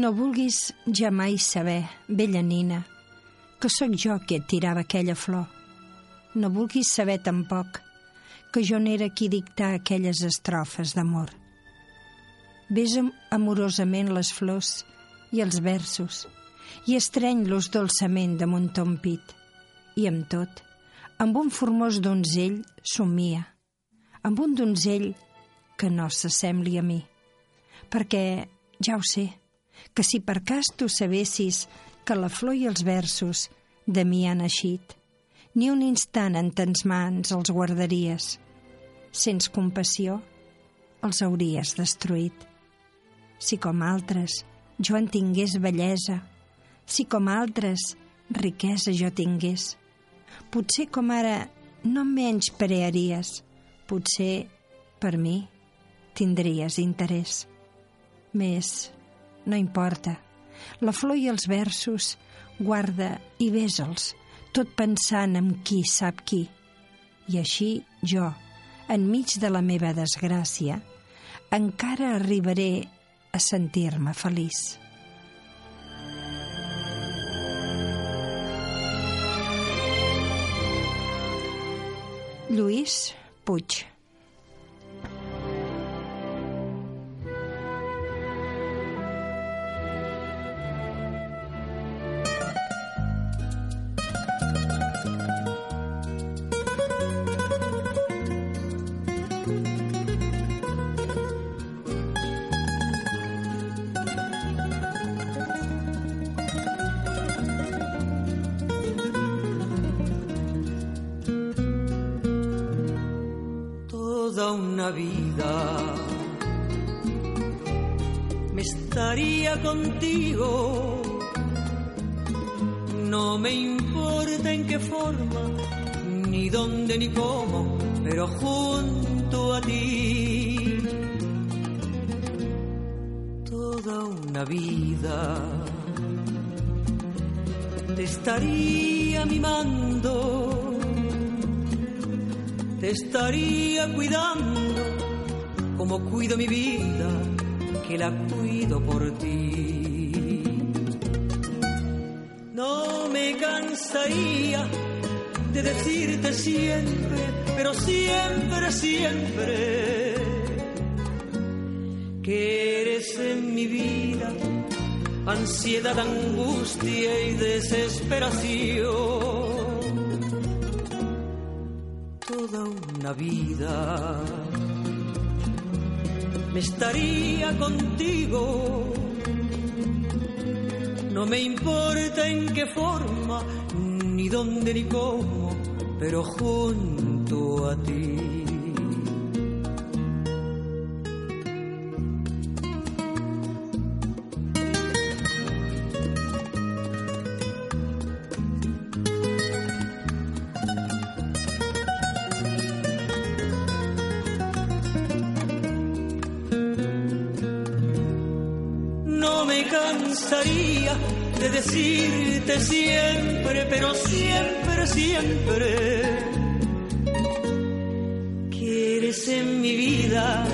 No vulguis jamai saber, vella nina, que sóc jo qui et tirava aquella flor. No vulguis saber tampoc que jo n'era qui dictar aquelles estrofes d'amor. Besa amorosament les flors i els versos i estreny-los dolçament damunt ton pit. I amb tot, amb un formós donzell somia, amb un donzell que no s'assembli a mi. Perquè, ja ho sé, que si per cas tu sabessis que la flor i els versos de mi han eixit, ni un instant en tens mans els guardaries. Sens compassió, els hauries destruït. Si com altres jo en tingués bellesa, si com altres riquesa jo tingués, potser com ara no menys prearies, potser per mi tindries interès. Més, no importa. La flor i els versos guarda i besa'ls, tot pensant en qui sap qui. I així jo, enmig de la meva desgràcia, encara arribaré a sentir-me feliç. Lluís Puig una vida me estaría contigo. No me importa en qué forma, ni dónde ni cómo, pero junto a ti. Toda una vida te estaría mimando te estaría cuidando como cuido mi vida, que la cuido por ti. No me cansaría de decirte siempre, pero siempre, siempre, que eres en mi vida ansiedad, angustia y desesperación toda una vida me estaría contigo. No me importa en qué forma, ni dónde ni cómo, pero junto a ti. Cansaría de decirte siempre, pero siempre, siempre, que eres en mi vida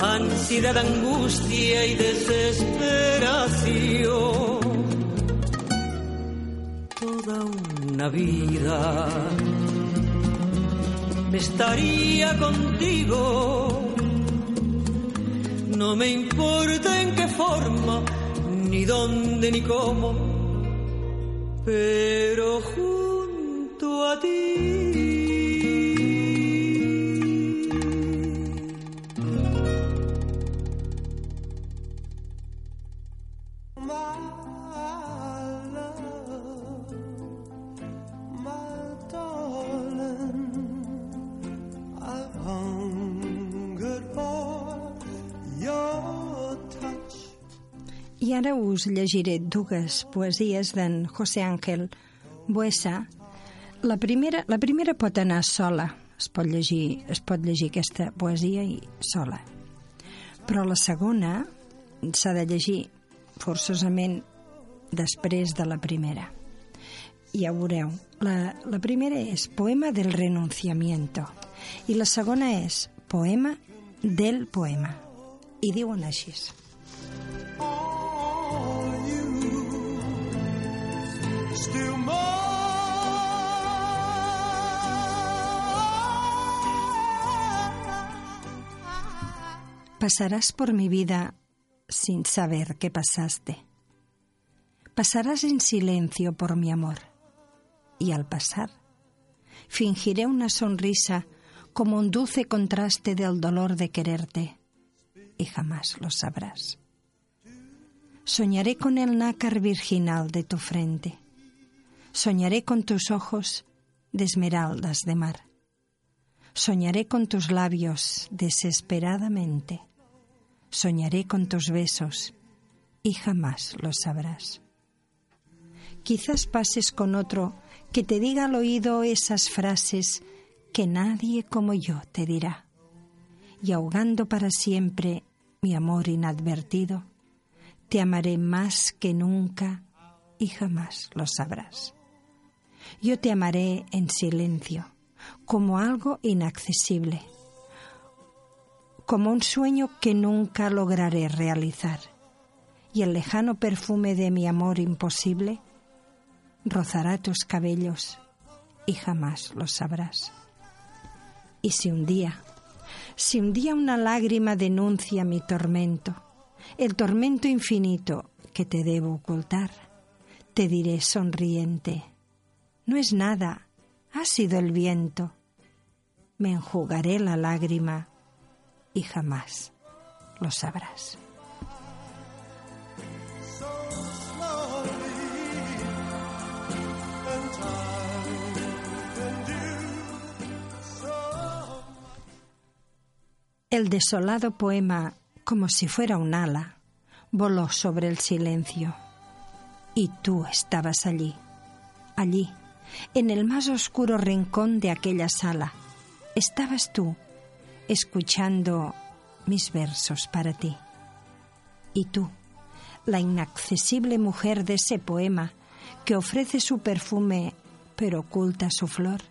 ansiedad, angustia y desesperación. Toda una vida me estaría contigo no me importa en qué forma, ni dónde ni cómo, pero junto a ti. Ara us llegiré dues poesies d'en José Ángel Buesa. La primera, la primera pot anar sola, es pot, llegir, es pot llegir aquesta poesia i sola. Però la segona s'ha de llegir forçosament després de la primera. Ja ho veureu. La, la primera és Poema del renunciamiento i la segona és Poema del poema. I diuen així. Pasarás por mi vida sin saber qué pasaste. Pasarás en silencio por mi amor. Y al pasar, fingiré una sonrisa como un dulce contraste del dolor de quererte. Y jamás lo sabrás. Soñaré con el nácar virginal de tu frente. Soñaré con tus ojos de esmeraldas de mar. Soñaré con tus labios desesperadamente soñaré con tus besos y jamás lo sabrás. Quizás pases con otro que te diga al oído esas frases que nadie como yo te dirá, y ahogando para siempre mi amor inadvertido, te amaré más que nunca y jamás lo sabrás. Yo te amaré en silencio, como algo inaccesible como un sueño que nunca lograré realizar, y el lejano perfume de mi amor imposible rozará tus cabellos y jamás lo sabrás. Y si un día, si un día una lágrima denuncia mi tormento, el tormento infinito que te debo ocultar, te diré sonriente, no es nada, ha sido el viento. Me enjugaré la lágrima y jamás lo sabrás. El desolado poema, como si fuera un ala, voló sobre el silencio. Y tú estabas allí, allí, en el más oscuro rincón de aquella sala. Estabas tú, escuchando mis versos para ti. Y tú, la inaccesible mujer de ese poema que ofrece su perfume pero oculta su flor,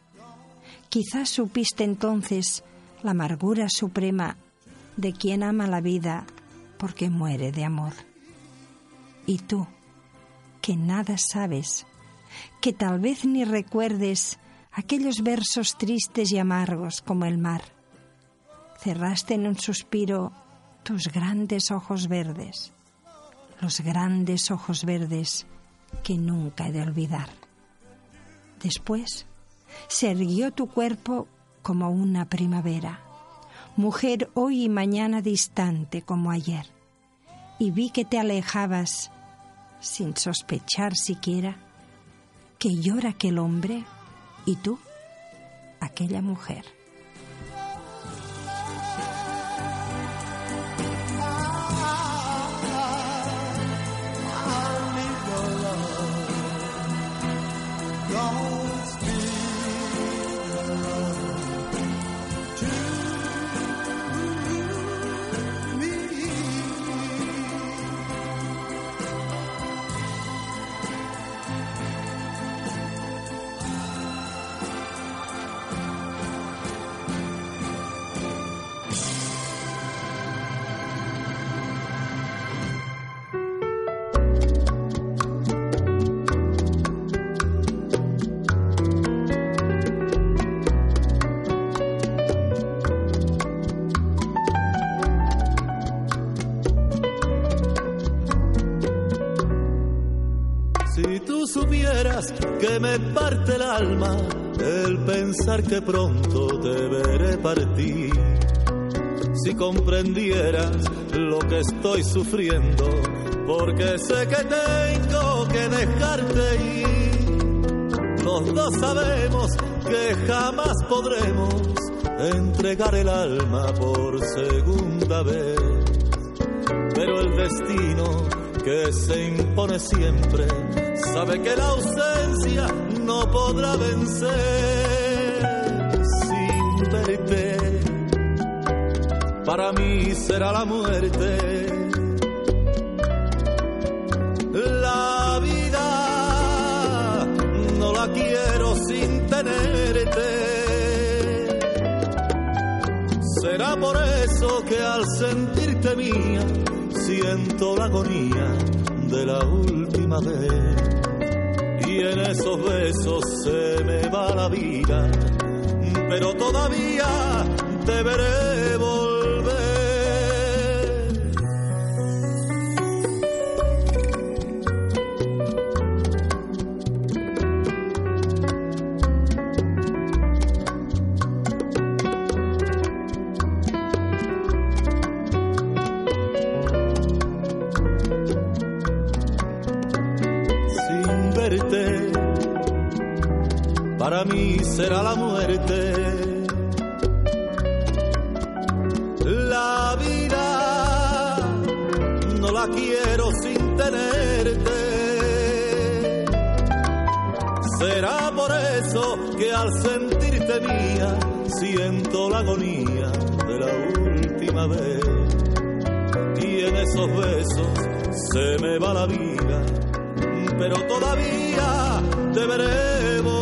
quizás supiste entonces la amargura suprema de quien ama la vida porque muere de amor. Y tú, que nada sabes, que tal vez ni recuerdes aquellos versos tristes y amargos como el mar, cerraste en un suspiro tus grandes ojos verdes, los grandes ojos verdes que nunca he de olvidar. Después se erguió tu cuerpo como una primavera, mujer hoy y mañana distante como ayer, y vi que te alejabas sin sospechar siquiera que llora aquel hombre y tú, aquella mujer. El alma el pensar que pronto te veré partir. Si comprendieras lo que estoy sufriendo, porque sé que tengo que dejarte ir. Los dos sabemos que jamás podremos entregar el alma por segunda vez, pero el destino que se impone siempre sabe que la ausencia no podrá vencer sin verte. Para mí será la muerte. La vida no la quiero sin tenerte. Será por eso que al sentirte mía siento la agonía de la última vez. Y en esos besos se me va la vida, pero todavía te veré será la muerte. La vida no la quiero sin tenerte. Será por eso que al sentirte mía siento la agonía de la última vez. Y en esos besos se me va la vida, pero todavía te veremos